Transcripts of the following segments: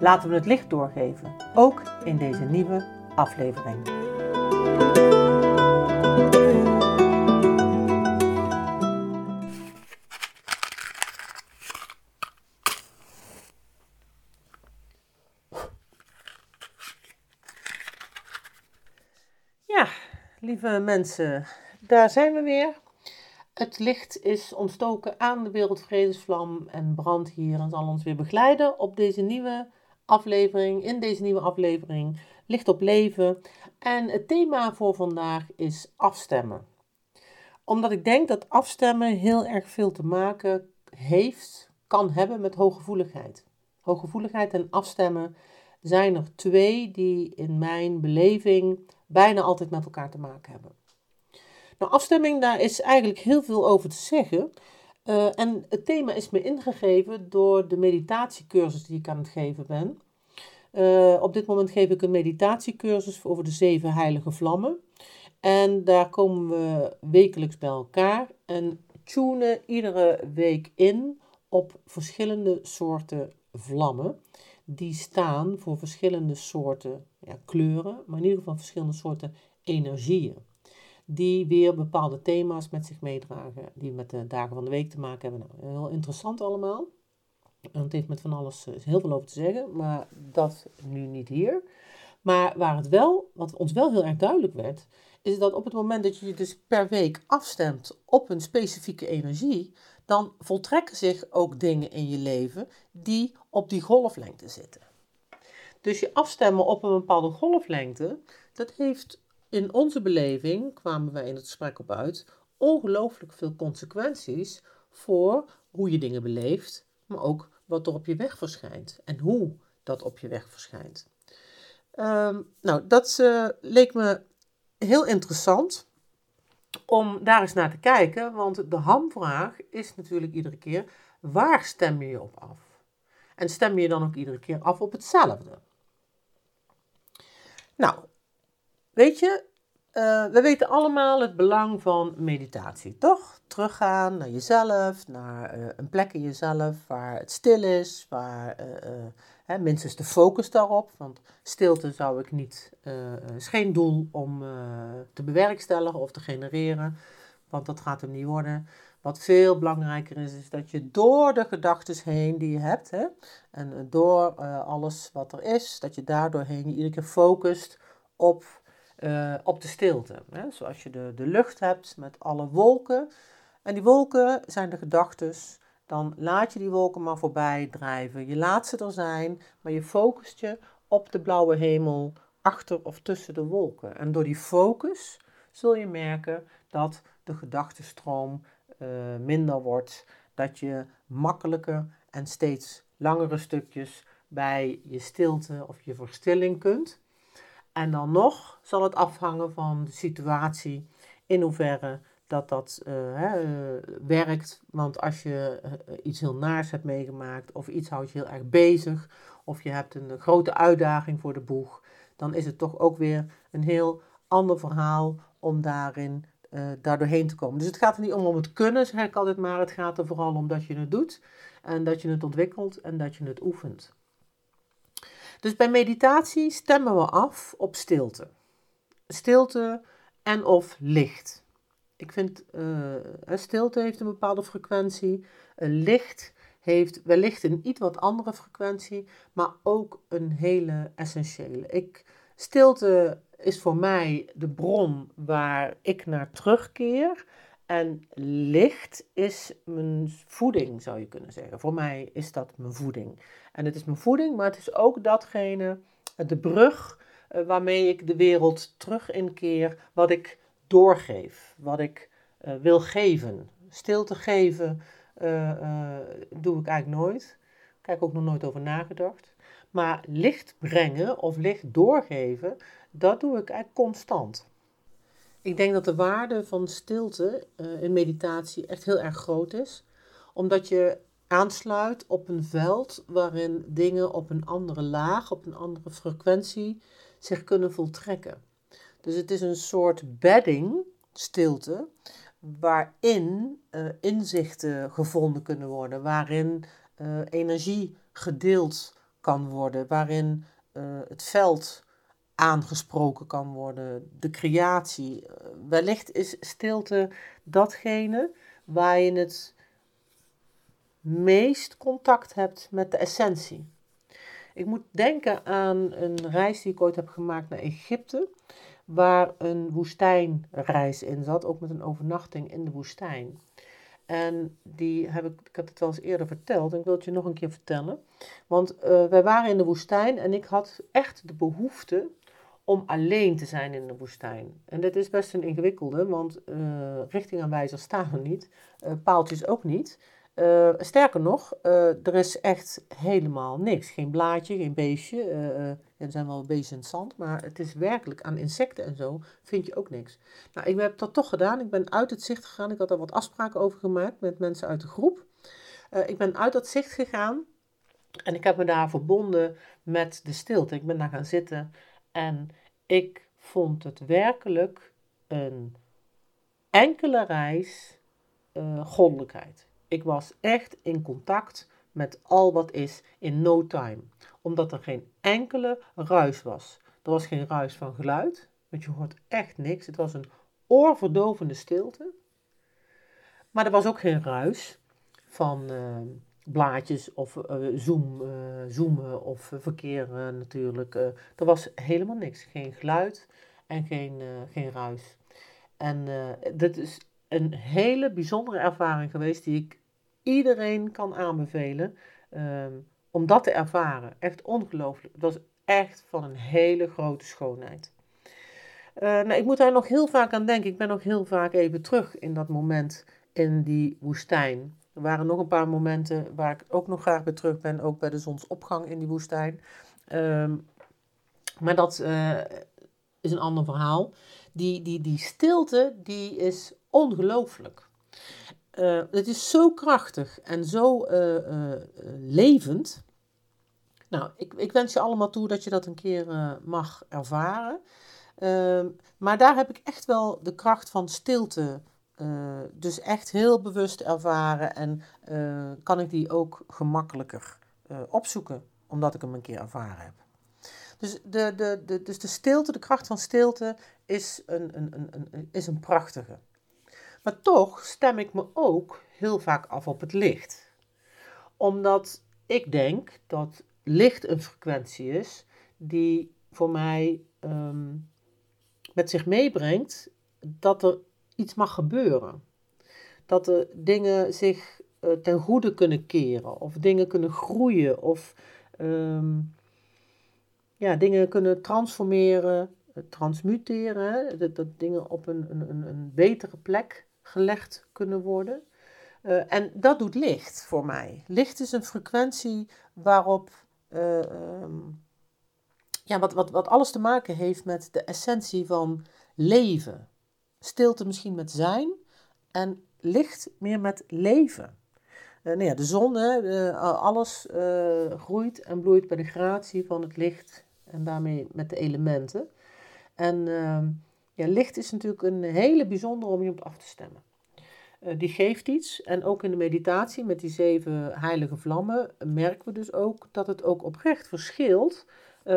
Laten we het licht doorgeven, ook in deze nieuwe aflevering. Ja, lieve mensen, daar zijn we weer. Het licht is ontstoken aan de wereldvredesvlam en brandt hier en zal ons weer begeleiden op deze nieuwe aflevering, in deze nieuwe aflevering, Licht op Leven. En het thema voor vandaag is afstemmen. Omdat ik denk dat afstemmen heel erg veel te maken heeft, kan hebben met hooggevoeligheid. Hooggevoeligheid en afstemmen zijn er twee die in mijn beleving bijna altijd met elkaar te maken hebben. Nou, afstemming, daar is eigenlijk heel veel over te zeggen. Uh, en het thema is me ingegeven door de meditatiecursus die ik aan het geven ben. Uh, op dit moment geef ik een meditatiecursus over de zeven heilige vlammen. En daar komen we wekelijks bij elkaar en tunen iedere week in op verschillende soorten vlammen. Die staan voor verschillende soorten ja, kleuren, maar in ieder geval verschillende soorten energieën die weer bepaalde thema's met zich meedragen, die met de dagen van de week te maken hebben. Nou, heel interessant allemaal. En het heeft met van alles uh, heel veel over te zeggen, maar dat nu niet hier. Maar waar het wel, wat ons wel heel erg duidelijk werd, is dat op het moment dat je je dus per week afstemt op een specifieke energie, dan voltrekken zich ook dingen in je leven die op die golflengte zitten. Dus je afstemmen op een bepaalde golflengte, dat heeft in onze beleving, kwamen wij in het gesprek op uit, ongelooflijk veel consequenties voor hoe je dingen beleeft, maar ook wat er op je weg verschijnt en hoe dat op je weg verschijnt. Um, nou, dat uh, leek me heel interessant om daar eens naar te kijken, want de hamvraag is natuurlijk iedere keer, waar stem je je op af? En stem je dan ook iedere keer af op hetzelfde? Nou, Weet je, uh, we weten allemaal het belang van meditatie, toch? Teruggaan naar jezelf, naar uh, een plek in jezelf waar het stil is, waar uh, hè, minstens de focus daarop. Want stilte zou ik niet, is geen doel om te bewerkstelligen of te genereren, want dat gaat hem niet worden. Wat veel belangrijker is, is dat je door de gedachten heen die je hebt, hè, en door alles wat er is, dat je daardoorheen je iedere keer focust op uh, op de stilte. Hè? Zoals je de, de lucht hebt met alle wolken. En die wolken zijn de gedachten. Dan laat je die wolken maar voorbij drijven. Je laat ze er zijn, maar je focust je op de blauwe hemel achter of tussen de wolken. En door die focus zul je merken dat de gedachtenstroom uh, minder wordt. Dat je makkelijker en steeds langere stukjes bij je stilte of je verstilling kunt. En dan nog zal het afhangen van de situatie, in hoeverre dat dat uh, hè, uh, werkt. Want als je uh, iets heel naars hebt meegemaakt, of iets houdt je heel erg bezig, of je hebt een grote uitdaging voor de boeg, dan is het toch ook weer een heel ander verhaal om daarin daar doorheen te komen. Dus het gaat er niet om om het kunnen, zeg ik altijd maar. Het gaat er vooral om dat je het doet en dat je het ontwikkelt en dat je het oefent. Dus bij meditatie stemmen we af op stilte. Stilte en of licht. Ik vind, uh, stilte heeft een bepaalde frequentie. Een licht heeft wellicht een iets wat andere frequentie, maar ook een hele essentiële. Ik, stilte is voor mij de bron waar ik naar terugkeer. En licht is mijn voeding, zou je kunnen zeggen. Voor mij is dat mijn voeding. En het is mijn voeding, maar het is ook datgene, de brug uh, waarmee ik de wereld terug inkeer, wat ik doorgeef, wat ik uh, wil geven. Stilte geven uh, doe ik eigenlijk nooit. Ik ook nog nooit over nagedacht. Maar licht brengen of licht doorgeven, dat doe ik eigenlijk constant. Ik denk dat de waarde van stilte uh, in meditatie echt heel erg groot is, omdat je aansluit op een veld waarin dingen op een andere laag, op een andere frequentie zich kunnen voltrekken. Dus het is een soort bedding, stilte, waarin uh, inzichten gevonden kunnen worden, waarin uh, energie gedeeld kan worden, waarin het veld aangesproken kan worden, de creatie. wellicht is stilte datgene waar je het meest contact hebt met de essentie. Ik moet denken aan een reis die ik ooit heb gemaakt naar Egypte, waar een woestijnreis in zat, ook met een overnachting in de woestijn. En die heb ik, ik heb het wel eens eerder verteld en ik wil het je nog een keer vertellen. Want uh, wij waren in de woestijn en ik had echt de behoefte om alleen te zijn in de woestijn. En dit is best een ingewikkelde, want uh, richtingaanwijzers staan er niet, uh, paaltjes ook niet. Uh, sterker nog, er is echt helemaal niks. Geen blaadje, geen beestje. Er zijn wel beestjes in het zand, maar het is werkelijk aan insecten en zo vind je ook niks. Nou, ik heb dat toch gedaan. Ik ben uit het zicht gegaan. Ik had daar wat afspraken over gemaakt met mensen uit de groep. ik ben uit dat zicht gegaan en ik heb me daar verbonden met de stilte. Ik ben daar gaan zitten en ik vond het werkelijk een enkele reis goddelijkheid. Ik was echt in contact met al wat is in no time. Omdat er geen enkele ruis was. Er was geen ruis van geluid, want je hoort echt niks. Het was een oorverdovende stilte. Maar er was ook geen ruis van uh, blaadjes of uh, zoom, uh, zoomen of verkeer natuurlijk. er was helemaal niks. Geen geluid en geen, geen ruis. En dit is een hele bijzondere ervaring geweest die ik iedereen kan aanbevelen ehm, om dat te ervaren. Echt ongelooflijk. Het was echt van een hele grote schoonheid. Nou, ik moet daar nog heel vaak aan denken. Ik ben nog heel vaak even terug in dat moment in die woestijn. Er waren nog een paar momenten waar ik ook nog graag bij terug ben, ook bij de zonsopgang in die woestijn. Ehm, maar dat uh, is een ander verhaal. Die, die, die stilte die is ongelooflijk. Uh, het is zo krachtig en zo uh, levend. Nou, ik, ik, wens je allemaal toe dat je dat een keer mag ervaren. Ehm, maar daar heb ik echt wel de kracht van stilte. Dus echt heel bewust ervaren en kan ik die ook gemakkelijker opzoeken, omdat ik hem een keer ervaren heb. Dus de, de, de, dus de stilte, de kracht van stilte, is een, een, een, een, is een prachtige. Maar toch stem ik me ook heel vaak af op het licht. Omdat ik denk dat licht een frequentie is die voor mij ehm, met zich meebrengt dat er iets mag gebeuren. Dat er dingen zich uh, ten goede kunnen keren, of dingen kunnen groeien, of um, ja, dingen kunnen transformeren, eh, transmuteren. Dat, dingen op een, een, een betere plek gelegd kunnen worden. Uh, en dat doet licht voor mij. Licht is een frequentie waarop um, ja, wat, wat, wat alles te maken heeft met de essentie van leven. Stilte misschien met zijn en licht meer met leven. Uh, nou ja, de zon, hè, alles groeit en bloeit bij de gratie van het licht en daarmee met de elementen. En ehm, ja, licht is natuurlijk een hele bijzondere om je op af te stemmen. Die geeft iets. En ook in de meditatie met die zeven heilige vlammen merken we dus ook dat het ook oprecht verschilt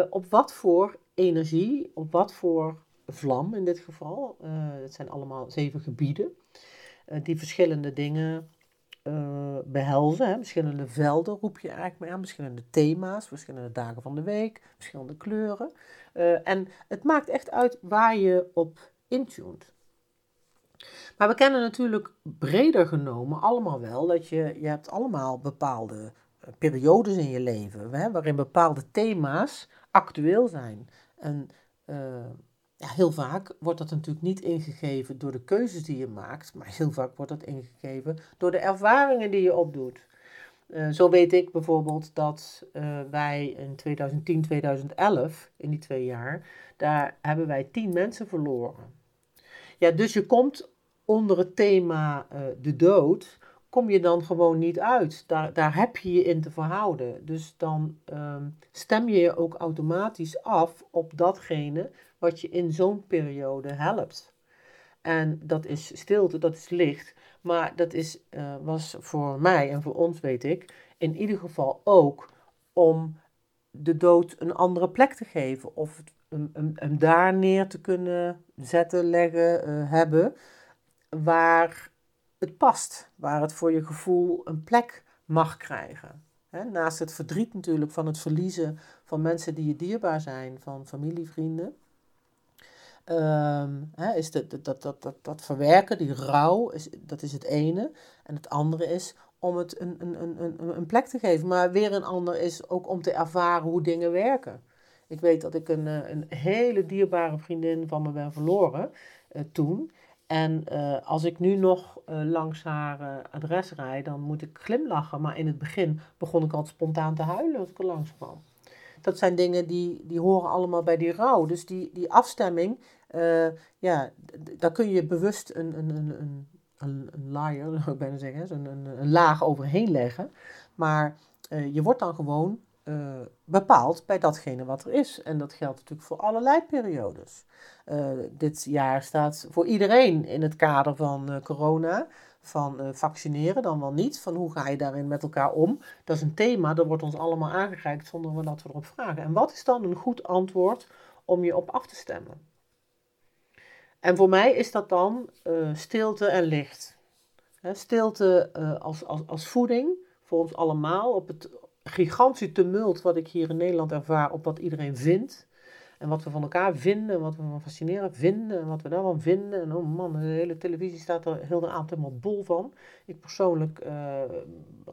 op wat voor energie, op wat voor vlam in dit geval. Uh, het zijn allemaal zeven gebieden die verschillende dingen behelzen. Hè. Verschillende velden roep je eigenlijk mee aan, verschillende thema's, verschillende dagen van de week, verschillende kleuren. En het maakt echt uit waar je op intunt. Maar we kennen natuurlijk breder genomen allemaal wel dat je, je hebt allemaal bepaalde eh, periodes in je leven hè, waarin bepaalde thema's actueel zijn. En ja, heel vaak wordt dat natuurlijk niet ingegeven door de keuzes die je maakt, maar heel vaak wordt dat ingegeven door de ervaringen die je opdoet. Eh, zo weet ik bijvoorbeeld dat eh, wij in 2010, 2011, in die twee jaar, daar hebben wij tien mensen verloren. Ja, dus je komt onder het thema uh, de dood, kom je dan gewoon niet uit. Daar, daar heb je je in te verhouden. Dus dan ehm, stem je je ook automatisch af op datgene wat je in zo'n periode helpt. En dat is stilte, dat is licht. Maar dat is, uh, was voor mij en voor ons, weet ik, in ieder geval ook om de dood een andere plek te geven. Of hem, daar neer te kunnen zetten, leggen, uh, hebben. Waar het past. Waar het voor je gevoel een plek mag krijgen. naast het verdriet natuurlijk van het verliezen van mensen die je dierbaar zijn, van familievrienden. Um, is dat, dat, dat, dat, verwerken, die rouw, is, dat is het ene. En het andere is om het een, een, een, een plek te geven. Maar weer een ander is ook om te ervaren hoe dingen werken. Ik weet dat ik een, eh, een hele dierbare vriendin van me ben verloren uh, toen. En uh, als ik nu nog uh, langs haar adres rijd, dan moet ik glimlachen. Maar in het begin begon ik altijd spontaan te huilen als ik er langs kwam dat zijn dingen die, die horen allemaal bij die rouw. Dus die, die afstemming, ja, daar kun je bewust een, een, een, een, een, layer, ik bijna zeggen, een, een, een laag overheen leggen. Maar je wordt dan gewoon uh, bepaald bij datgene wat er is. En dat geldt natuurlijk voor allerlei periodes. dit jaar staat voor iedereen in het kader van corona van vaccineren dan wel niet. Van hoe ga je daarin met elkaar om? Dat is een thema, dat wordt ons allemaal aangereikt zonder dat we erop vragen. En wat is dan een goed antwoord om je op af te stemmen? En voor mij is dat dan stilte en licht. Stilte als, als, als voeding voor ons allemaal op het gigantische tumult wat ik hier in Nederland ervaar op wat iedereen vindt. En wat we van elkaar vinden, wat we van fascineren vinden en wat we daarvan vinden. En oh man, de hele televisie staat er heel de avond helemaal bol van. Ik persoonlijk uh,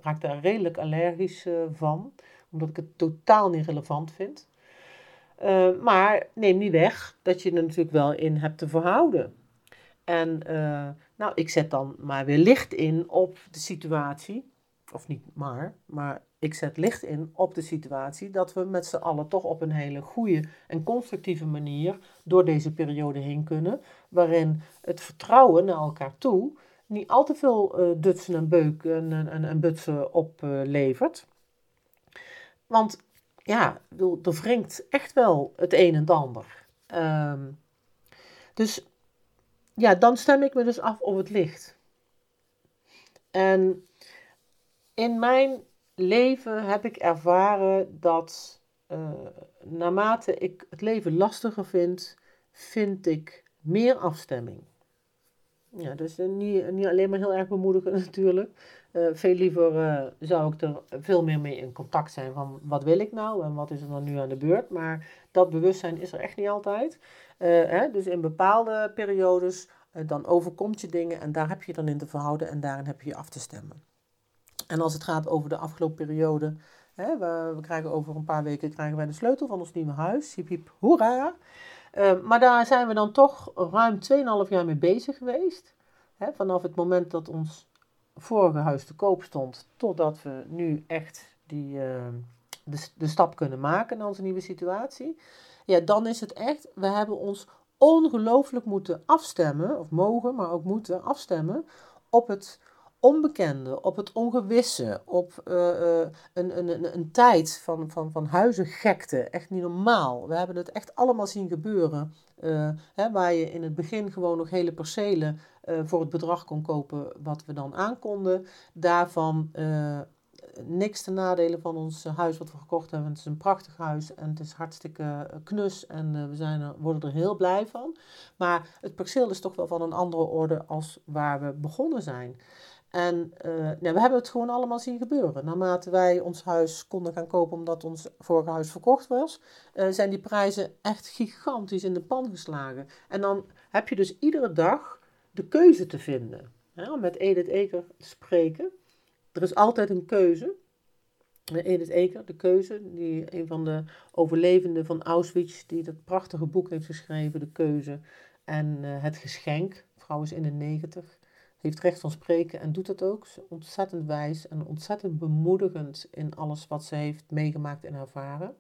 raak daar redelijk allergisch uh, van, omdat ik het totaal niet relevant vind. Uh, maar neem niet weg dat je er natuurlijk wel in hebt te verhouden. En nou, ik zet dan maar weer licht in op de situatie. Of niet maar, maar ik zet licht in op de situatie dat we met z'n allen toch op een hele goede en constructieve manier door deze periode heen kunnen, waarin het vertrouwen naar elkaar toe niet al te veel uh, dutsen en beuken en, en, en butsen oplevert. Uh, Want ja, er wringt echt wel het een en het ander. Um, dus ja, dan stem ik me dus af op het licht. En in mijn leven heb ik ervaren dat uh, naarmate ik het leven lastiger vind, vind ik meer afstemming. Ja, dus uh, niet, niet alleen maar heel erg bemoedigend natuurlijk. Veel liever zou ik er veel meer mee in contact zijn van wat wil ik nou en wat is er dan nu aan de beurt. Maar dat bewustzijn is er echt niet altijd. Hè, dus in bepaalde periodes dan overkomt je dingen en daar heb je dan in te verhouden en daarin heb je je af te stemmen. En als het gaat over de afgelopen periode, hè, we, we, krijgen over een paar weken krijgen wij de sleutel van ons nieuwe huis. Hip hip hoera! Uh, maar daar zijn we dan toch ruim 2,5 jaar mee bezig geweest. Hè, vanaf het moment dat ons vorige huis te koop stond, totdat we nu echt die, uh, de, de stap kunnen maken naar onze nieuwe situatie. Ja, dan is het echt, we hebben ons ongelooflijk moeten afstemmen, of mogen, maar ook moeten afstemmen op het onbekende, op het ongewisse, op uh, uh, een, een, een, tijd van, van, van huizengekte. Echt niet normaal. We hebben het echt allemaal zien gebeuren. Uh, hè, waar je in het begin gewoon nog hele percelen voor het bedrag kon kopen wat we dan aankonden. Daarvan niks te nadelen van ons huis wat we gekocht hebben. Het is een prachtig huis en het is hartstikke knus en we zijn er, worden er heel blij van. Maar het perceel is toch wel van een andere orde als waar we begonnen zijn. En nou, we hebben het gewoon allemaal zien gebeuren. Naarmate wij ons huis konden gaan kopen omdat ons vorige huis verkocht was, uh, zijn die prijzen echt gigantisch in de pan geslagen. En dan heb je dus iedere dag de keuze te vinden. Om met Edith Eker te spreken. Er is altijd een keuze. Edith Eker, de keuze, die een van de overlevenden van Auschwitz, die dat prachtige boek heeft geschreven, De Keuze en uh, Het Geschenk, vrouw is in de negentig. Heeft recht van spreken en doet dat ook. Ze ontzettend wijs en ontzettend bemoedigend in alles wat ze heeft meegemaakt en ervaren.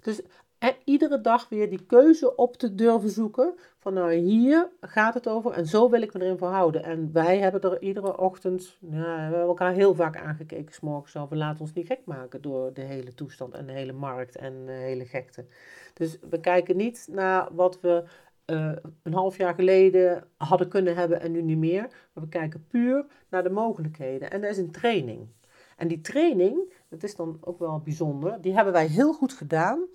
Dus en iedere dag weer die keuze op te durven zoeken. Van nou, hier gaat het over en zo wil ik me erin verhouden. En wij hebben er iedere ochtend, ja, we hebben elkaar heel vaak aangekeken, s'morgens. We laten ons niet gek maken door de hele toestand en de hele markt en de hele gekte. Dus we kijken niet naar wat we uh, een half jaar geleden hadden kunnen hebben en nu niet meer. Maar we kijken puur naar de mogelijkheden. En dat is een training. En die training, dat is dan ook wel bijzonder, die hebben wij heel goed gedaan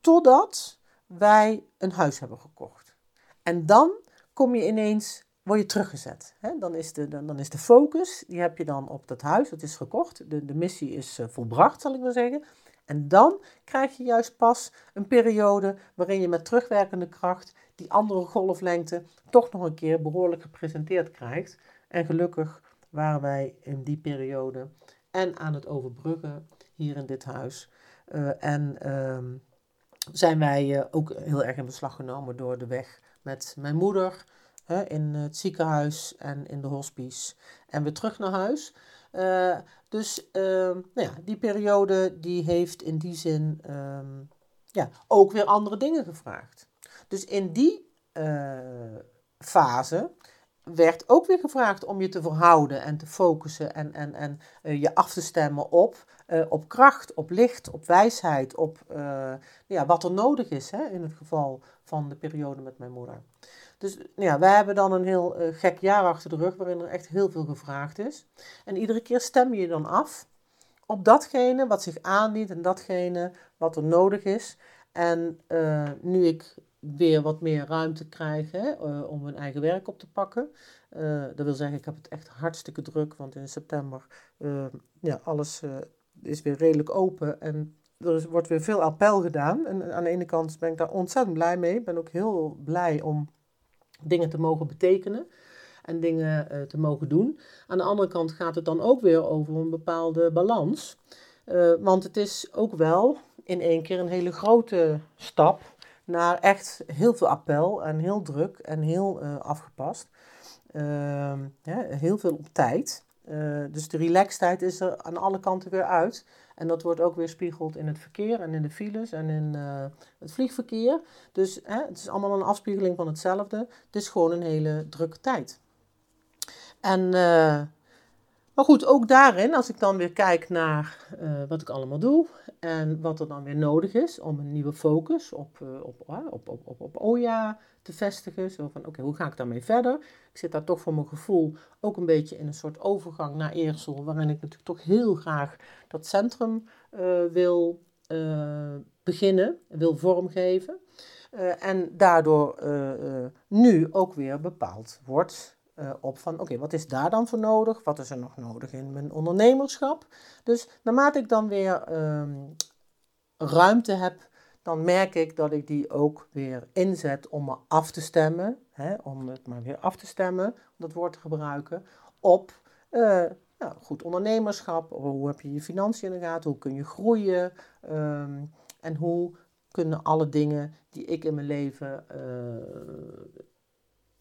totdat wij een huis hebben gekocht. En dan kom je ineens, word je teruggezet. Dan, is de, dan, is de focus, die heb je dan op dat huis, dat is gekocht. De, de missie is uh, volbracht, zal ik maar zeggen. En dan krijg je juist pas een periode waarin je met terugwerkende kracht die andere golflengte toch nog een keer behoorlijk gepresenteerd krijgt. En gelukkig waren wij in die periode en aan het overbruggen hier in dit huis. Uh, en uh, zijn wij uh, ook heel erg in beslag genomen door de weg met mijn moeder in het ziekenhuis en in de hospice. En weer terug naar huis. Uh, dus ehm, nou ja, die periode die heeft in die zin um, ja, ook weer andere dingen gevraagd. Dus in die uh, fase werd ook weer gevraagd om je te verhouden en te focussen en, en, en uh, je af te stemmen op, uh, op kracht, op licht, op wijsheid, op ja, wat er nodig is hè, in het geval van de periode met mijn moeder. Dus nou ja, wij hebben dan een heel gek jaar achter de rug waarin er echt heel veel gevraagd is. En iedere keer stem je dan af op datgene wat zich aandient en datgene wat er nodig is. En nu ik weer wat meer ruimte krijgen uh, om hun eigen werk op te pakken. Uh, dat wil zeggen, ik heb het echt hartstikke druk, want in september uh, ja, alles is weer redelijk open en er wordt weer veel appel gedaan. En aan de ene kant ben ik daar ontzettend blij mee. Ik ben ook heel blij om dingen te mogen betekenen en dingen te mogen doen. Aan de andere kant gaat het dan ook weer over een bepaalde balans. want het is ook wel in één keer een hele grote stap naar echt heel veel appel en heel druk en heel uh, afgepast. Uh, heel veel op tijd. Uh, dus de relaxtijd is er aan alle kanten weer uit. En dat wordt ook weer spiegeld in het verkeer en in de files en in uh, het vliegverkeer. Dus het is allemaal een afspiegeling van hetzelfde. Het is gewoon een hele drukke tijd. En maar goed, ook daarin, als ik dan weer kijk naar uh, wat ik allemaal doe en wat er dan weer nodig is om een nieuwe focus op, uh, op, op, op, op, op OJA te vestigen. Zo van, oké, hoe ga ik daarmee verder? Ik zit daar toch voor mijn gevoel ook een beetje in een soort overgang naar Eersel, waarin ik natuurlijk toch heel graag dat centrum wil beginnen, wil vormgeven. en daardoor nu ook weer bepaald wordt uh, op van oké, wat is daar dan voor nodig? Wat is er nog nodig in mijn ondernemerschap? Dus naarmate ik dan weer um, ruimte heb, dan merk ik dat ik die ook weer inzet om me af te stemmen, hè, om het maar weer af te stemmen, om dat woord te gebruiken, op uh, nou, goed ondernemerschap. Hoe heb je je financiën in de gaten? Hoe kun je groeien? Um, en hoe kunnen alle dingen die ik in mijn leven uh,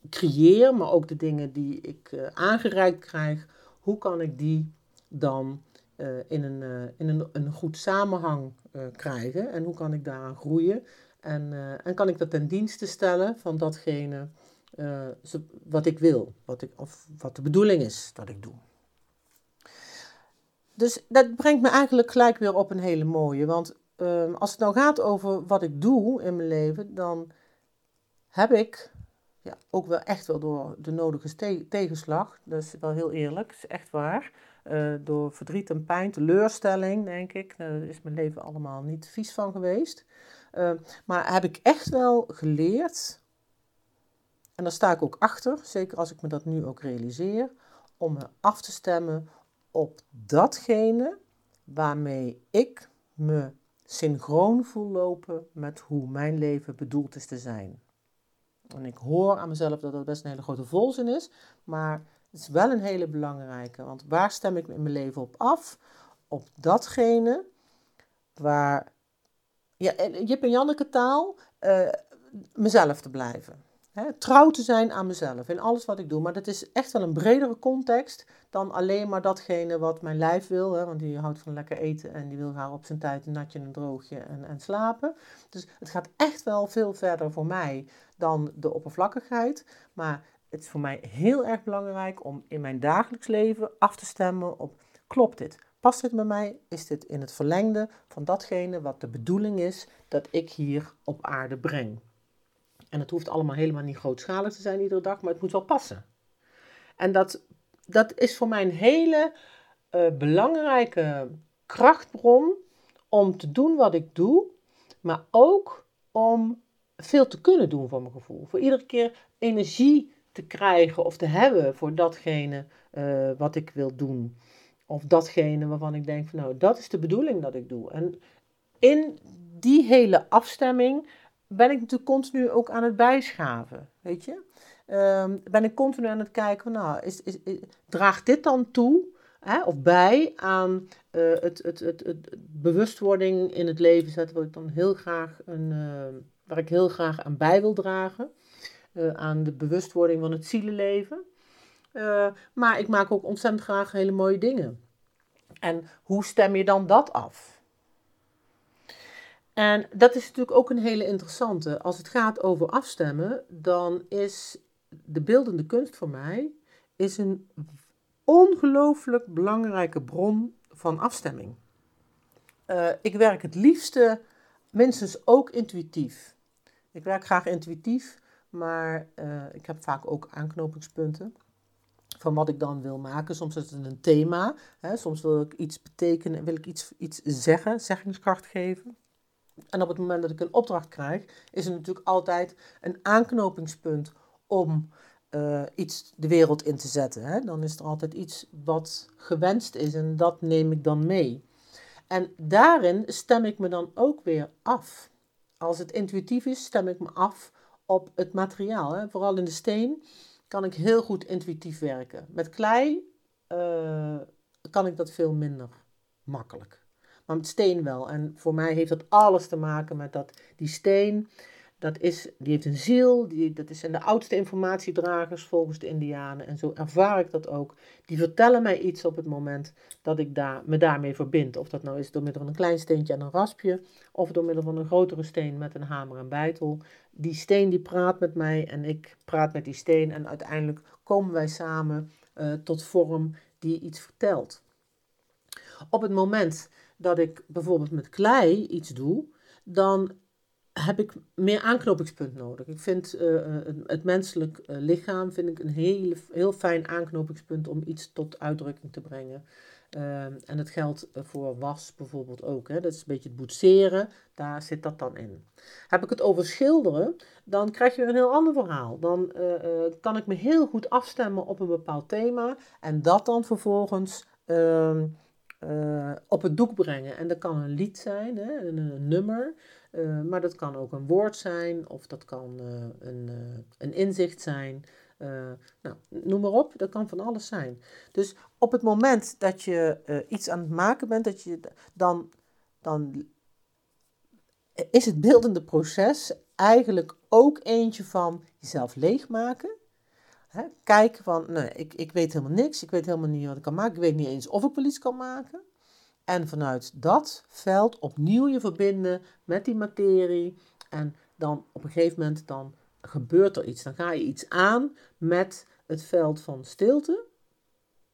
creëer, maar ook de dingen die ik uh, aangereikt krijg, hoe kan ik die dan uh, in, een, uh, in een, een goed samenhang krijgen en hoe kan ik daaraan groeien en, en kan ik dat ten dienste stellen van datgene wat ik wil, wat ik, of wat de bedoeling is dat ik doe. Dus dat brengt me eigenlijk gelijk weer op een hele mooie, want ehm, als het nou gaat over wat ik doe in mijn leven, dan heb ik ja, ook wel echt wel door de nodige tegenslag. Dat is wel heel eerlijk, dat is echt waar. Uh, door verdriet en pijn, teleurstelling, denk ik. Nou, daar is mijn leven allemaal niet vies van geweest. Uh, maar heb ik echt wel geleerd, en daar sta ik ook achter, zeker als ik me dat nu ook realiseer, om me af te stemmen op datgene waarmee ik me synchroon voel lopen met hoe mijn leven bedoeld is te zijn. En ik hoor aan mezelf dat dat best een hele grote volzin is, maar het is wel een hele belangrijke. Want waar stem ik in mijn leven op af? Op datgene waar, ja, Jip en Janneke taal, uh, mezelf te blijven. Trouw te zijn aan mezelf in alles wat ik doe. Maar dat is echt wel een bredere context dan alleen maar datgene wat mijn lijf wil. Hè, want die houdt van lekker eten en die wil graag op zijn tijd een natje en een droogje en, en slapen. Dus het gaat echt wel veel verder voor mij dan de oppervlakkigheid. Maar het is voor mij heel erg belangrijk om in mijn dagelijks leven af te stemmen op klopt dit? Past dit bij mij? Is dit in het verlengde van datgene wat de bedoeling is dat ik hier op aarde breng? En het hoeft allemaal helemaal niet grootschalig te zijn iedere dag, maar het moet wel passen. En dat, dat is voor mij een hele uh, belangrijke krachtbron om te doen wat ik doe, maar ook om veel te kunnen doen voor mijn gevoel. Voor iedere keer energie te krijgen of te hebben voor datgene uh, wat ik wil doen. Of datgene waarvan ik denk van nou, dat is de bedoeling dat ik doe. En in die hele afstemming ben ik natuurlijk continu ook aan het bijschaven, weet je. Um, ben ik continu aan het kijken nou, is, is, draagt dit dan toe hè, of bij aan uh, het, het, het, bewustwording in het leven zetten, wat ik dan heel graag een, uh, waar ik heel graag aan bij wil dragen. Uh, aan de bewustwording van het zielenleven. Uh, maar ik maak ook ontzettend graag hele mooie dingen. En hoe stem je dan dat af? En dat is natuurlijk ook een hele interessante. Als het gaat over afstemmen, dan is de beeldende kunst voor mij is een ongelooflijk belangrijke bron van afstemming. Uh, ik werk het liefste minstens ook intuïtief. Ik werk graag intuïtief, maar uh, ik heb vaak ook aanknopingspunten van wat ik dan wil maken. Soms is het een thema, hè, soms wil ik iets betekenen, wil ik iets, iets zeggen, zeggingskracht geven. En op het moment dat ik een opdracht krijg, is er natuurlijk altijd een aanknopingspunt om uh, iets de wereld in te zetten. Hè. Dan is er altijd iets wat gewenst is en dat neem ik dan mee. En daarin stem ik me dan ook weer af. Als het intuïtief is, stem ik me af op het materiaal. Hè. Vooral in de steen kan ik heel goed intuïtief werken. Met klei uh, kan ik dat veel minder makkelijk. Maar met steen wel. En voor mij heeft dat alles te maken met dat die steen, dat is, die heeft een ziel, die, dat zijn de oudste informatiedragers volgens de Indianen. En zo ervaar ik dat ook. Die vertellen mij iets op het moment dat ik daar, me daarmee verbind. Of dat nou is door middel van een klein steentje en een raspje, of door middel van een grotere steen met een hamer en bijtel. Die steen die praat met mij en ik praat met die steen. En uiteindelijk komen wij samen uh, tot vorm die iets vertelt. Op het moment dat ik bijvoorbeeld met klei iets doe, dan heb ik meer aanknopingspunt nodig. Ik vind uh, het, menselijk uh, lichaam vind ik een heel, heel fijn aanknopingspunt om iets tot uitdrukking te brengen. En dat geldt voor was bijvoorbeeld ook. Hè. Dat is een beetje het boetseren, daar zit dat dan in. Heb ik het over schilderen, dan krijg je een heel ander verhaal. Dan kan ik me heel goed afstemmen op een bepaald thema en dat dan vervolgens ehm, op het doek brengen. En dat kan een lied zijn, hè, een, nummer. Uh, maar dat kan ook een woord zijn of dat kan uh, een, een inzicht zijn. nou, noem maar op, dat kan van alles zijn. Dus op het moment dat je iets aan het maken bent, dat je, dan, dan is het beeldende proces eigenlijk ook eentje van jezelf leegmaken. Hè? Kijken van, nee, ik, ik weet helemaal niks, ik weet helemaal niet wat ik kan maken, ik weet niet eens of ik wel iets kan maken. En vanuit dat veld opnieuw je verbinden met die materie. En dan op een gegeven moment dan gebeurt er iets. Dan ga je iets aan met het veld van stilte.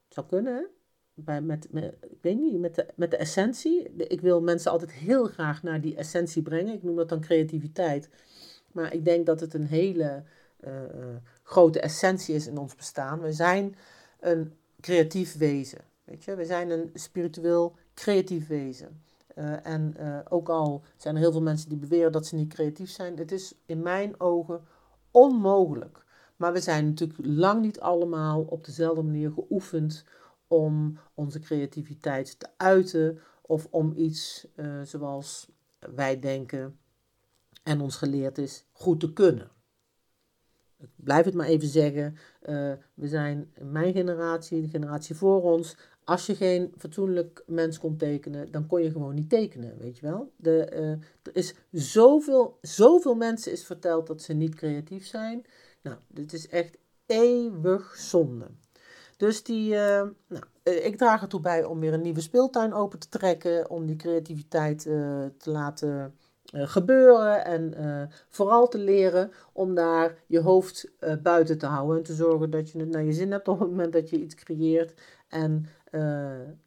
Zou kunnen, hè? Bij, met, met, ik weet niet, met de, met de essentie. Ik wil mensen altijd heel graag naar die essentie brengen. Ik noem dat dan creativiteit. Maar ik denk dat het een hele grote essentie is in ons bestaan. We zijn een creatief wezen. Weet je? We zijn een spiritueel creatief wezen. Uh, en ook al zijn er heel veel mensen die beweren dat ze niet creatief zijn, het is in mijn ogen onmogelijk. Maar we zijn natuurlijk lang niet allemaal op dezelfde manier geoefend om onze creativiteit te uiten of om iets zoals wij denken en ons geleerd is goed te kunnen. Ik blijf het maar even zeggen. we zijn mijn generatie, de generatie voor ons, als je geen fatsoenlijk mens kon tekenen, dan kon je gewoon niet tekenen, weet je wel. De, uh, er is zoveel, zoveel mensen is verteld dat ze niet creatief zijn. Nou, dit is echt eeuwig zonde. Dus die, uh, nou, ik draag ertoe bij om weer een nieuwe speeltuin open te trekken, om die creativiteit te laten gebeuren en vooral te leren om daar je hoofd buiten te houden en te zorgen dat je het naar je zin hebt op het moment dat je iets creëert en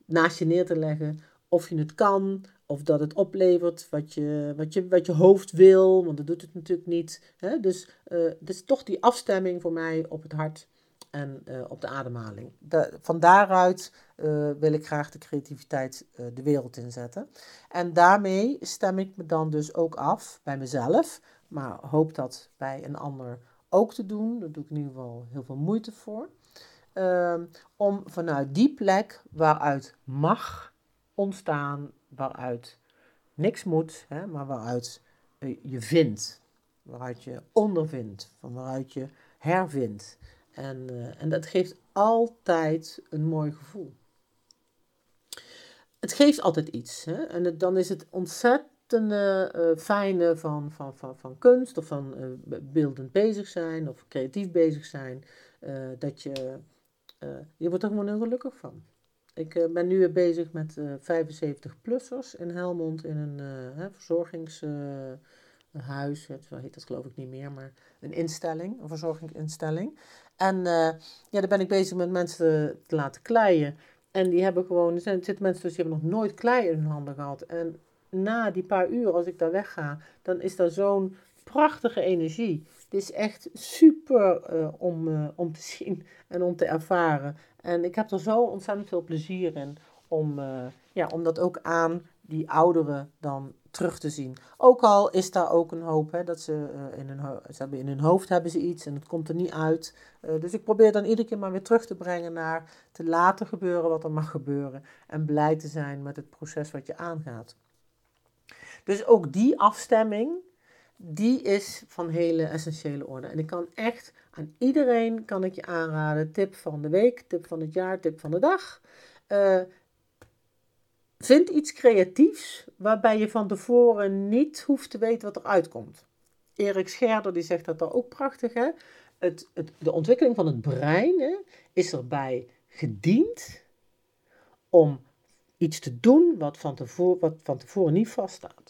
naast je neer te leggen of je het kan, of dat het oplevert wat je, wat je, wat je hoofd wil, want dat doet het natuurlijk niet. Hè? Dus het is toch die afstemming voor mij op het hart en uh, op de ademhaling. van daaruit uh, wil ik graag de creativiteit de wereld inzetten. En daarmee stem ik me dan dus ook af bij mezelf, maar hoop dat bij een ander ook te doen. Daar doe ik in ieder geval heel veel moeite voor. Ehm, om vanuit die plek waaruit mag ontstaan waaruit niks moet, hè, maar waaruit je vindt, waaruit je ondervindt, van waaruit je hervindt. En, uh, en dat geeft altijd een mooi gevoel. Het geeft altijd iets. Hè? En het, dan is het ontzettende uh, fijne van, van, van, van kunst of van uh, beeldend bezig zijn of creatief bezig zijn. dat je, je wordt er gewoon heel gelukkig van. Ik ben nu bezig met uh, 75-plussers in Helmond in een verzorgingshuis. zo heet dat geloof ik niet meer, maar een instelling, een verzorgingsinstelling. En ja, daar ben ik bezig met mensen te laten kleien. En die hebben gewoon, er, zitten mensen tussen die hebben nog nooit klei in hun handen gehad. En na die paar uur, als ik daar wegga, dan is daar zo'n prachtige energie. Het is echt super uh, om, uh, om te zien en om te ervaren. En ik heb er zo ontzettend veel plezier in om, ja, om dat ook aan die ouderen dan terug te zien. Ook al is daar ook een hoop, hè, dat ze, in hun, ze hebben in hun hoofd hebben ze iets en het komt er niet uit. dus ik probeer dan iedere keer maar weer terug te brengen naar te laten gebeuren wat er mag gebeuren. En blij te zijn met het proces wat je aangaat. Dus ook die afstemming, die is van hele essentiële orde. En ik kan echt aan iedereen kan ik je aanraden, tip van de week, tip van het jaar, tip van de dag. Uh, vind iets creatiefs waarbij je van tevoren niet hoeft te weten wat eruit komt. Erik Scherder die zegt dat dan ook prachtig. Hè? Het, het, de ontwikkeling van het brein hè, is erbij gediend om iets te doen wat van tevoren, wat van tevoren niet vaststaat.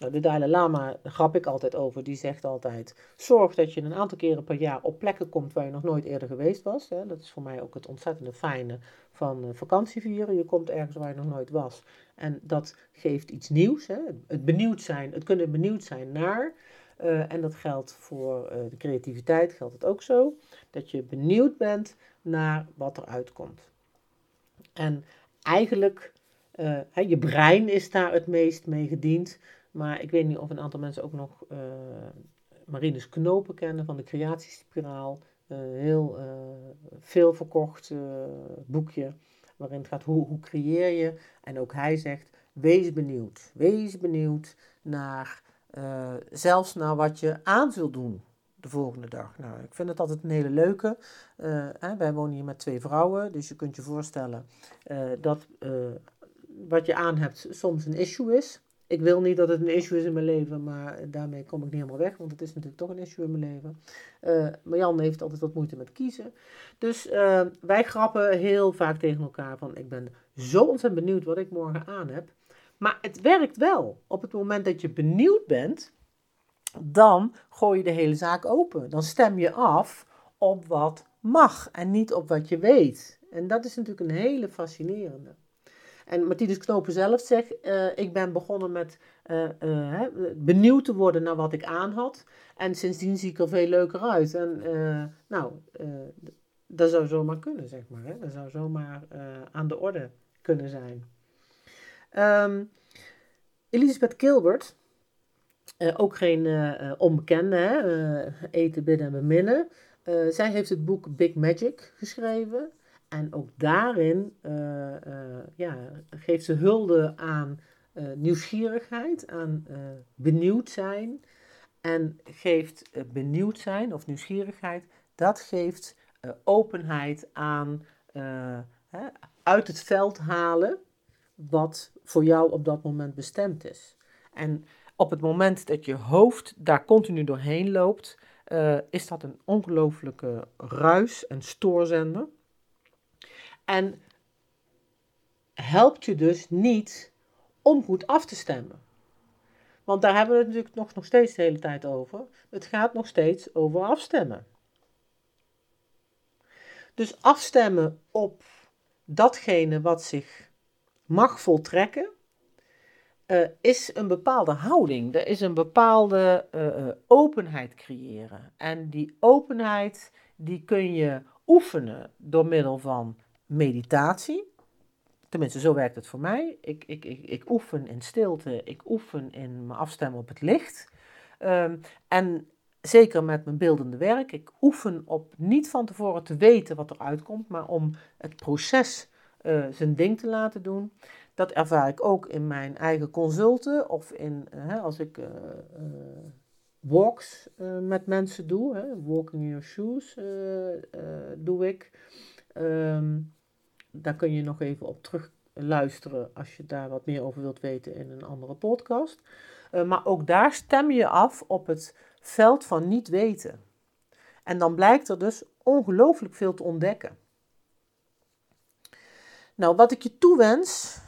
Nou, de Dalai Lama, daar grap ik altijd over, die zegt altijd: zorg dat je een aantal keren per jaar op plekken komt waar je nog nooit eerder geweest was. Dat is voor mij ook het ontzettende fijne van uh, vakantie vieren. Je komt ergens waar je nog nooit was en dat geeft iets nieuws. Het benieuwd zijn, het kunnen benieuwd zijn naar. Uh, en dat geldt voor uh, de creativiteit, geldt het ook zo. Dat je benieuwd bent naar wat er uitkomt. En eigenlijk, je brein is daar het meest mee gediend. Maar ik weet niet of een aantal mensen ook nog uh, Marinus Knopen kennen van de Creatiespiraal. Uh, heel uh, veel verkocht boekje waarin het gaat hoe, hoe creëer je. En ook hij zegt, wees benieuwd. Wees benieuwd naar, zelfs naar wat je aan zult doen de volgende dag. Nou, ik vind het altijd een hele leuke. Hè, wij wonen hier met twee vrouwen, dus je kunt je voorstellen dat wat je aan hebt soms een issue is ik wil niet dat het een issue is in mijn leven, maar daarmee kom ik niet helemaal weg, want het is natuurlijk toch een issue in mijn leven. Uh, maar Jan heeft altijd wat moeite met kiezen. Dus uh, wij grappen heel vaak tegen elkaar van, ik ben zo ontzettend benieuwd wat ik morgen aan heb. Maar het werkt wel. Op het moment dat je benieuwd bent, dan gooi je de hele zaak open. Dan stem je af op wat mag en niet op wat je weet. En dat is natuurlijk een hele fascinerende. En Martinus Knopen zelf zegt, uh, ik ben begonnen met uh, uh, benieuwd te worden naar wat ik aan had. En sindsdien zie ik er veel leuker uit. En nou, dat zou zomaar kunnen, zeg maar. Hè? Dat zou zomaar aan de orde kunnen zijn. Um, Elisabeth Gilbert, ook geen onbekende, hè? eten, bidden en beminnen. zij heeft het boek Big Magic geschreven. En ook daarin uh, uh, ja, geeft ze hulde aan uh, nieuwsgierigheid, aan benieuwd zijn. En geeft benieuwd zijn of nieuwsgierigheid, dat geeft openheid aan hè, uit het veld halen wat voor jou op dat moment bestemd is. En op het moment dat je hoofd daar continu doorheen loopt, is dat een ongelooflijke ruis- en stoorzender. En helpt je dus niet om goed af te stemmen. Want daar hebben we het natuurlijk nog, nog steeds de hele tijd over. Het gaat nog steeds over afstemmen. Dus afstemmen op datgene wat zich mag voltrekken, uh, is een bepaalde houding. Er is een bepaalde uh, openheid creëren. En die openheid die kun je oefenen door middel van meditatie. Tenminste, zo werkt het voor mij. Ik, ik, ik, ik oefen in stilte, ik oefen in me afstemmen op het licht. Um, en zeker met mijn beeldende werk, ik oefen op niet van tevoren te weten wat er uitkomt, maar om het proces uh, zijn ding te laten doen. Dat ervaar ik ook in mijn eigen consulten of in, uh, als ik uh, walks met mensen doe. Hè, walking in your shoes doe ik. Um, daar kun je nog even op terug luisteren als je daar wat meer over wilt weten in een andere podcast. Uh, maar ook daar stem je af op het veld van niet weten. En dan blijkt er dus ongelooflijk veel te ontdekken. Nou, wat ik je toewens,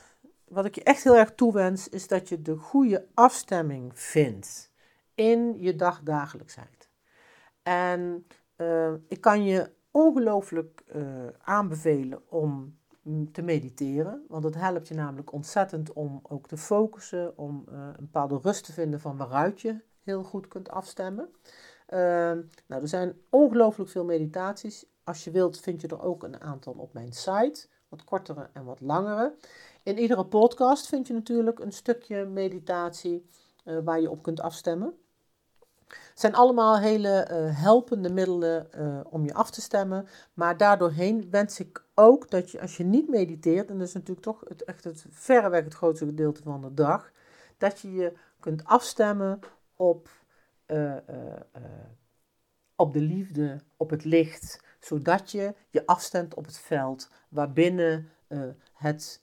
wat ik je echt heel erg toewens, is dat je de goede afstemming vindt in je dagdagelijksheid. En uh, ik kan je ongelooflijk uh, aanbevelen om te mediteren. Want het helpt je namelijk ontzettend om ook te focussen, om uh, een bepaalde rust te vinden van waaruit je heel goed kunt afstemmen. Uh, nou, er zijn ongelooflijk veel meditaties. Als je wilt, vind je er ook een aantal op mijn site, wat kortere en wat langere. In iedere podcast vind je natuurlijk een stukje meditatie uh, waar je op kunt afstemmen. Het zijn allemaal hele uh, helpende middelen uh, om je af te stemmen. Maar daardoorheen wens ik ook dat je, als je niet mediteert, en dat is natuurlijk toch het, echt het verreweg het grootste gedeelte van de dag, dat je je kunt afstemmen op, uh, op de liefde, op het licht, zodat je je afstemt op het veld waarbinnen het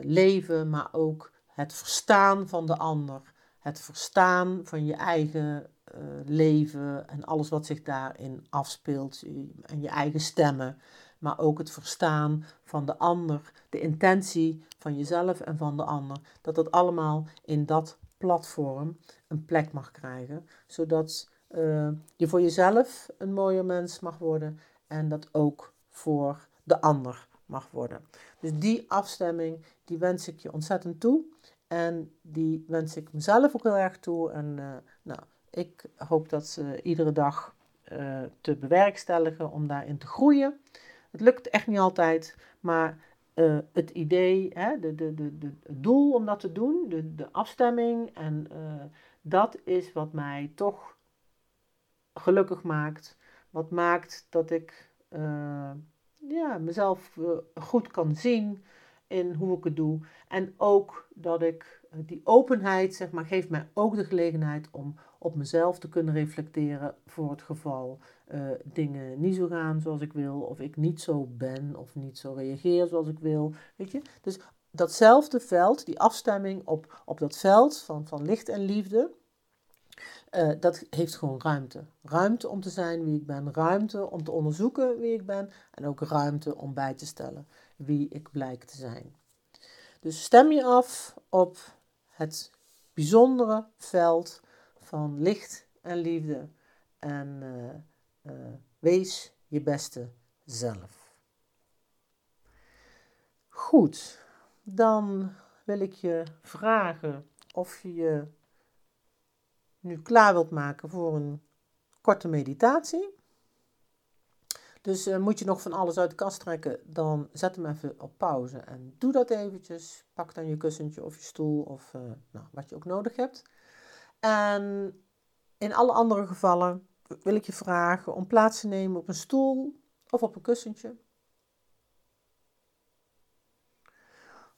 leven, maar ook het verstaan van de ander, het verstaan van je eigen uh, leven en alles wat zich daarin afspeelt, en je eigen stemmen, maar ook het verstaan van de ander, de intentie van jezelf en van de ander, dat dat allemaal in dat platform een plek mag krijgen, zodat uh, je voor jezelf een mooier mens mag worden en dat ook voor de ander mag worden. Dus die afstemming, die wens ik je ontzettend toe. En die wens ik mezelf ook heel erg toe. En uh, nou, ik hoop dat ze iedere dag uh, te bewerkstelligen om daarin te groeien. Het lukt echt niet altijd, maar uh, het idee, hè, de, de, de, de, het doel om dat te doen, de, de afstemming, en uh, dat is wat mij toch gelukkig maakt. Wat maakt dat ik ja, mezelf goed kan zien in hoe ik het doe. En ook dat ik die openheid, zeg maar, geeft mij ook de gelegenheid om op mezelf te kunnen reflecteren voor het geval uh, dingen niet zo gaan zoals ik wil, of ik niet zo ben, of niet zo reageer zoals ik wil. Weet je? Dus datzelfde veld, die afstemming op, op dat veld van, van licht en liefde, uh, dat heeft gewoon ruimte. Ruimte om te zijn wie ik ben, ruimte om te onderzoeken wie ik ben en ook ruimte om bij te stellen wie ik blijk te zijn. Dus stem je af op het bijzondere veld van licht en liefde. En uh, uh, wees je beste zelf. Goed, dan wil ik je vragen of je je nu klaar wilt maken voor een korte meditatie. Dus uh, moet je nog van alles uit de kast trekken, dan zet hem even op pauze en doe dat eventjes. Pak dan je kussentje of je stoel of nou, wat je ook nodig hebt. En in alle andere gevallen wil ik je vragen om plaats te nemen op een stoel of op een kussentje.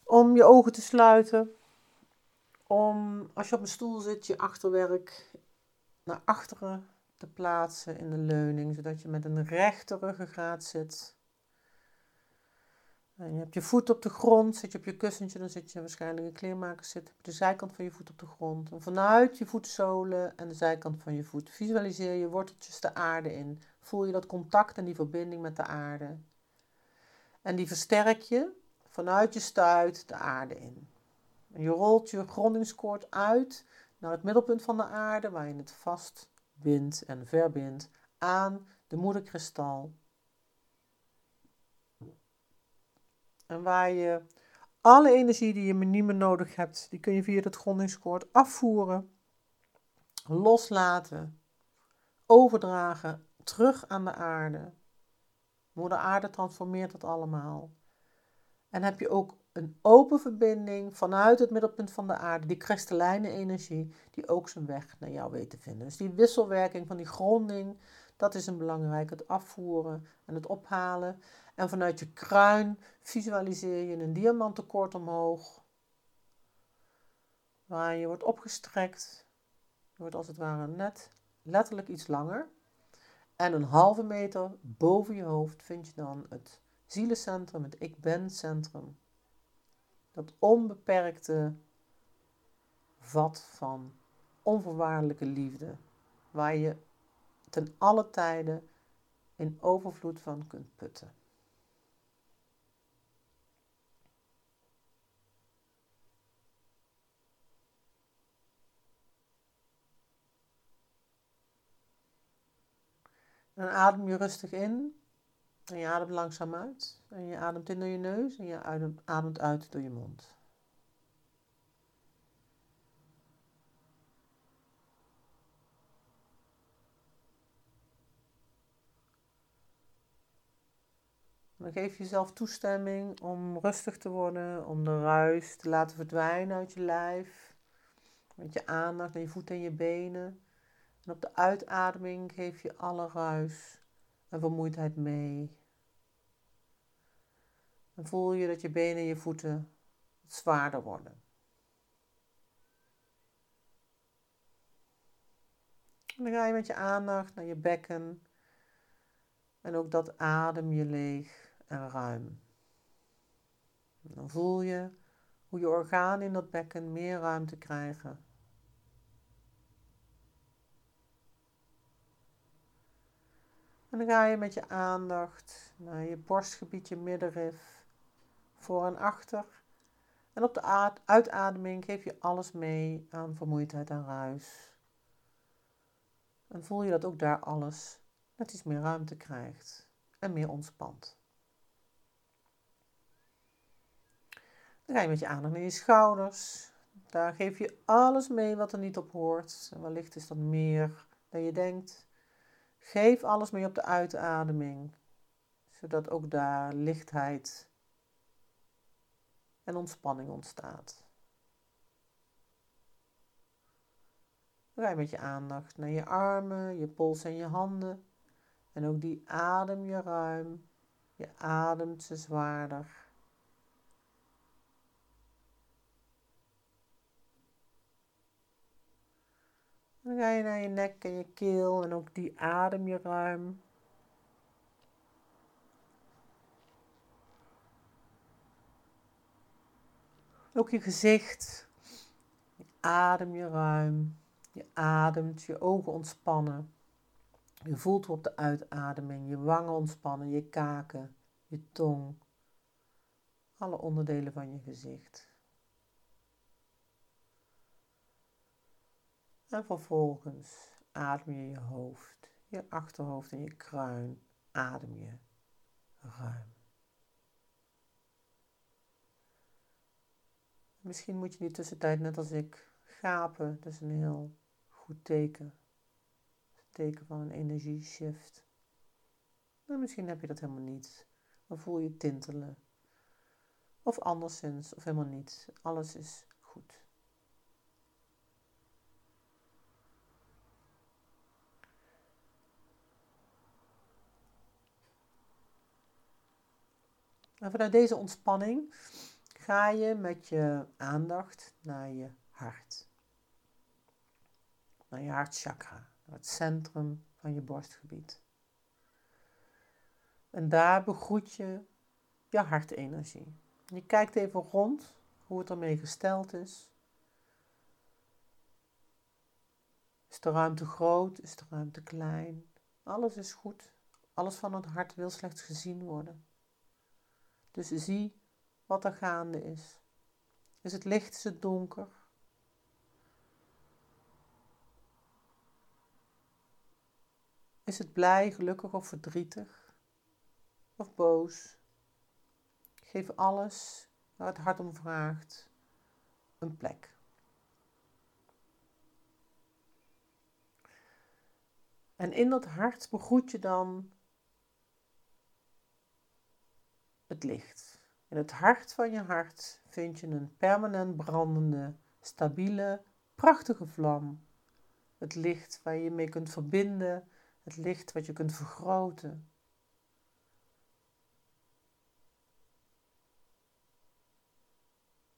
Om je ogen te sluiten. Om als je op een stoel zit, je achterwerk naar achteren te plaatsen in de leuning, zodat je met een rechte ruggengraat zit. En je hebt je voet op de grond, zit je op je kussentje, dan zit je waarschijnlijk in kleermakers zitten. De zijkant van je voet op de grond. En vanuit je voetzolen en de zijkant van je voet visualiseer je worteltjes de aarde in. Voel je dat contact en die verbinding met de aarde. En die versterk je vanuit je stuit de aarde in. Je rolt je grondingskoord uit naar het middelpunt van de aarde, waar je het vast bindt en verbindt aan de moederkristal. En waar je alle energie die je niet meer nodig hebt, die kun je via het grondingskoord afvoeren, loslaten, overdragen, terug aan de aarde. Moeder aarde transformeert dat allemaal. En heb je ook een open verbinding vanuit het middelpunt van de aarde, die kristallijne energie, die ook zijn weg naar jou weet te vinden. Dus die wisselwerking van die gronding, dat is een belangrijk. Het afvoeren en het ophalen. En vanuit je kruin visualiseer je een diamantenkoord omhoog. Waar je wordt opgestrekt. Je wordt als het ware net letterlijk iets langer. En een halve meter boven je hoofd vind je dan het zielencentrum, het ik ben centrum. Dat onbeperkte vat van onvoorwaardelijke liefde. Waar je ten alle tijden in overvloed van kunt putten. En adem je rustig in. En je ademt langzaam uit. En je ademt in door je neus en je ademt uit door je mond. Dan geef je jezelf toestemming om rustig te worden, om de ruis te laten verdwijnen uit je lijf. Met je aandacht naar je voeten en je benen. En op de uitademing geef je alle ruis en vermoeidheid mee. En voel je dat je benen en je voeten zwaarder worden. En dan ga je met je aandacht naar je bekken. En ook dat adem je leeg en ruim. Dan voel je hoe je organen in dat bekken meer ruimte krijgen. En dan ga je met je aandacht naar je borstgebied, je middenrif, voor en achter. En op de uitademing geef je alles mee aan vermoeidheid en ruis. En voel je dat ook daar alles net iets meer ruimte krijgt en meer ontspant. Dan ga je met je aandacht naar je schouders. Daar geef je alles mee wat er niet op hoort. En wellicht is dat meer dan je denkt. Geef alles mee op de uitademing, zodat ook daar lichtheid en ontspanning ontstaat. Dan met je aandacht naar je armen, je pols en je handen. En ook die adem je ruim. Je ademt ze zwaarder. Dan ga je naar je nek en je keel en ook die adem je ruim. Ook je gezicht. Je adem je ruim. Je ademt, je ogen ontspannen. Je voelt op de uitademing je wangen ontspannen, je kaken, je tong. Alle onderdelen van je gezicht. En vervolgens adem je je hoofd, je achterhoofd en je kruin. Adem je ruim. Misschien moet je in tussentijd, net als ik, gapen. Dat is een heel goed teken. Een teken van een energieshift. Nou, misschien heb je dat helemaal niet. Dan voel je tintelen. Of anderszins, of helemaal niet. Alles is goed. En vanuit deze ontspanning ga je met je aandacht naar je hart. Naar je hartchakra, naar het centrum van je borstgebied. En daar begroet je je hartenergie. Je kijkt even rond hoe het ermee gesteld is. Is de ruimte groot? Is de ruimte klein? Alles is goed. Alles van het hart wil slechts gezien worden. Dus zie wat er gaande is. Is het licht? Is het donker? Is het blij, gelukkig of verdrietig? Of boos? Geef alles waar het hart om vraagt een plek. En in dat hart begroet je dan het licht. In het hart van je hart vind je een permanent brandende, stabiele, prachtige vlam. Het licht waar je je mee kunt verbinden, het licht wat je kunt vergroten.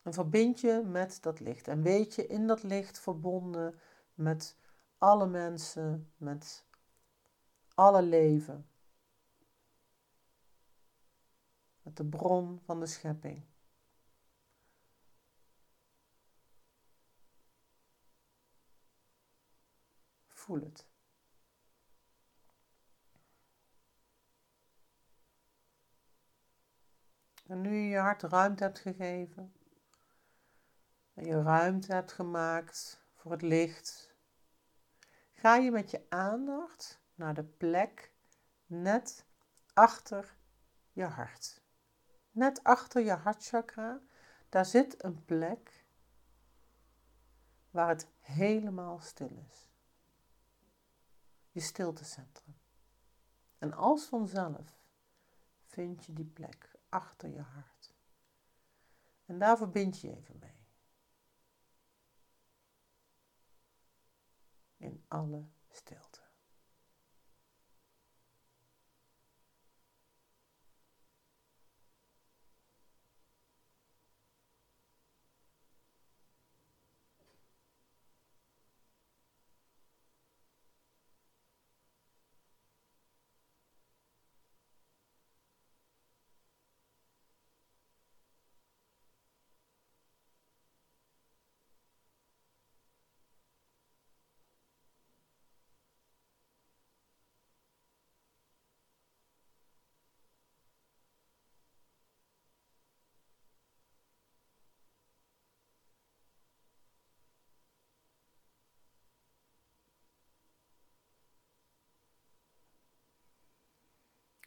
En verbind je met dat licht. En weet je in dat licht verbonden met alle mensen, met alle leven. De bron van de schepping. Voel het. En nu je je hart ruimte hebt gegeven, en je ruimte hebt gemaakt voor het licht, ga je met je aandacht naar de plek net achter je hart. Net achter je hartchakra, daar zit een plek waar het helemaal stil is. Je stiltecentrum. En als vanzelf vind je die plek achter je hart. En daar verbind je even mee. In alle stilte.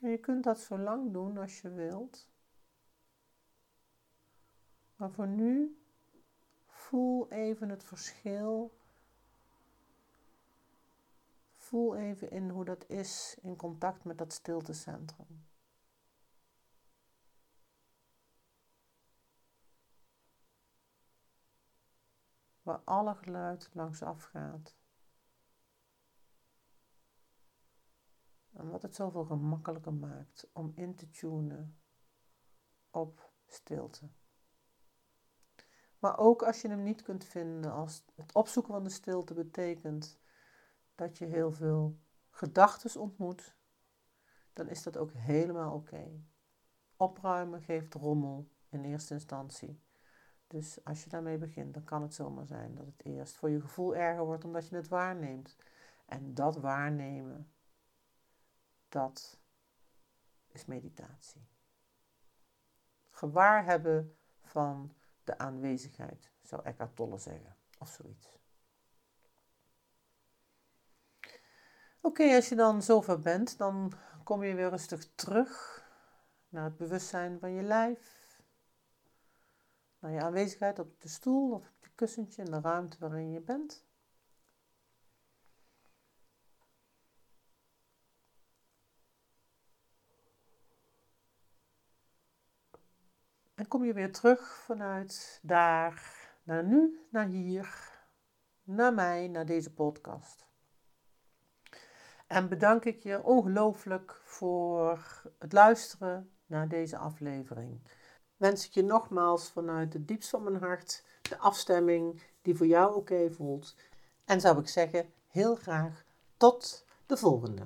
Je kunt dat zo lang doen als je wilt. Maar voor nu voel even het verschil. Voel even in hoe dat is in contact met dat stiltecentrum. Waar alle geluid langs afgaat. En wat het zoveel gemakkelijker maakt om in te tunen op stilte. Maar ook als je hem niet kunt vinden, als het opzoeken van de stilte betekent dat je heel veel gedachten ontmoet, dan is dat ook helemaal oké. Opruimen geeft rommel in eerste instantie. Dus als je daarmee begint, dan kan het zomaar zijn dat het eerst voor je gevoel erger wordt omdat je het waarneemt. En dat waarnemen, dat is meditatie. Gewaar hebben van de aanwezigheid, zou Eckhart Tolle zeggen, of zoiets. Oké, als je dan zover bent, dan kom je weer rustig terug naar het bewustzijn van je lijf, naar je aanwezigheid op de stoel of op je kussentje in de ruimte waarin je bent. En kom je weer terug vanuit daar naar nu, naar hier, naar mij, naar deze podcast. En bedank ik je ongelooflijk voor het luisteren naar deze aflevering. Wens ik je nogmaals vanuit het diepst van mijn hart de afstemming die voor jou oké voelt. En zou ik zeggen, heel graag tot de volgende.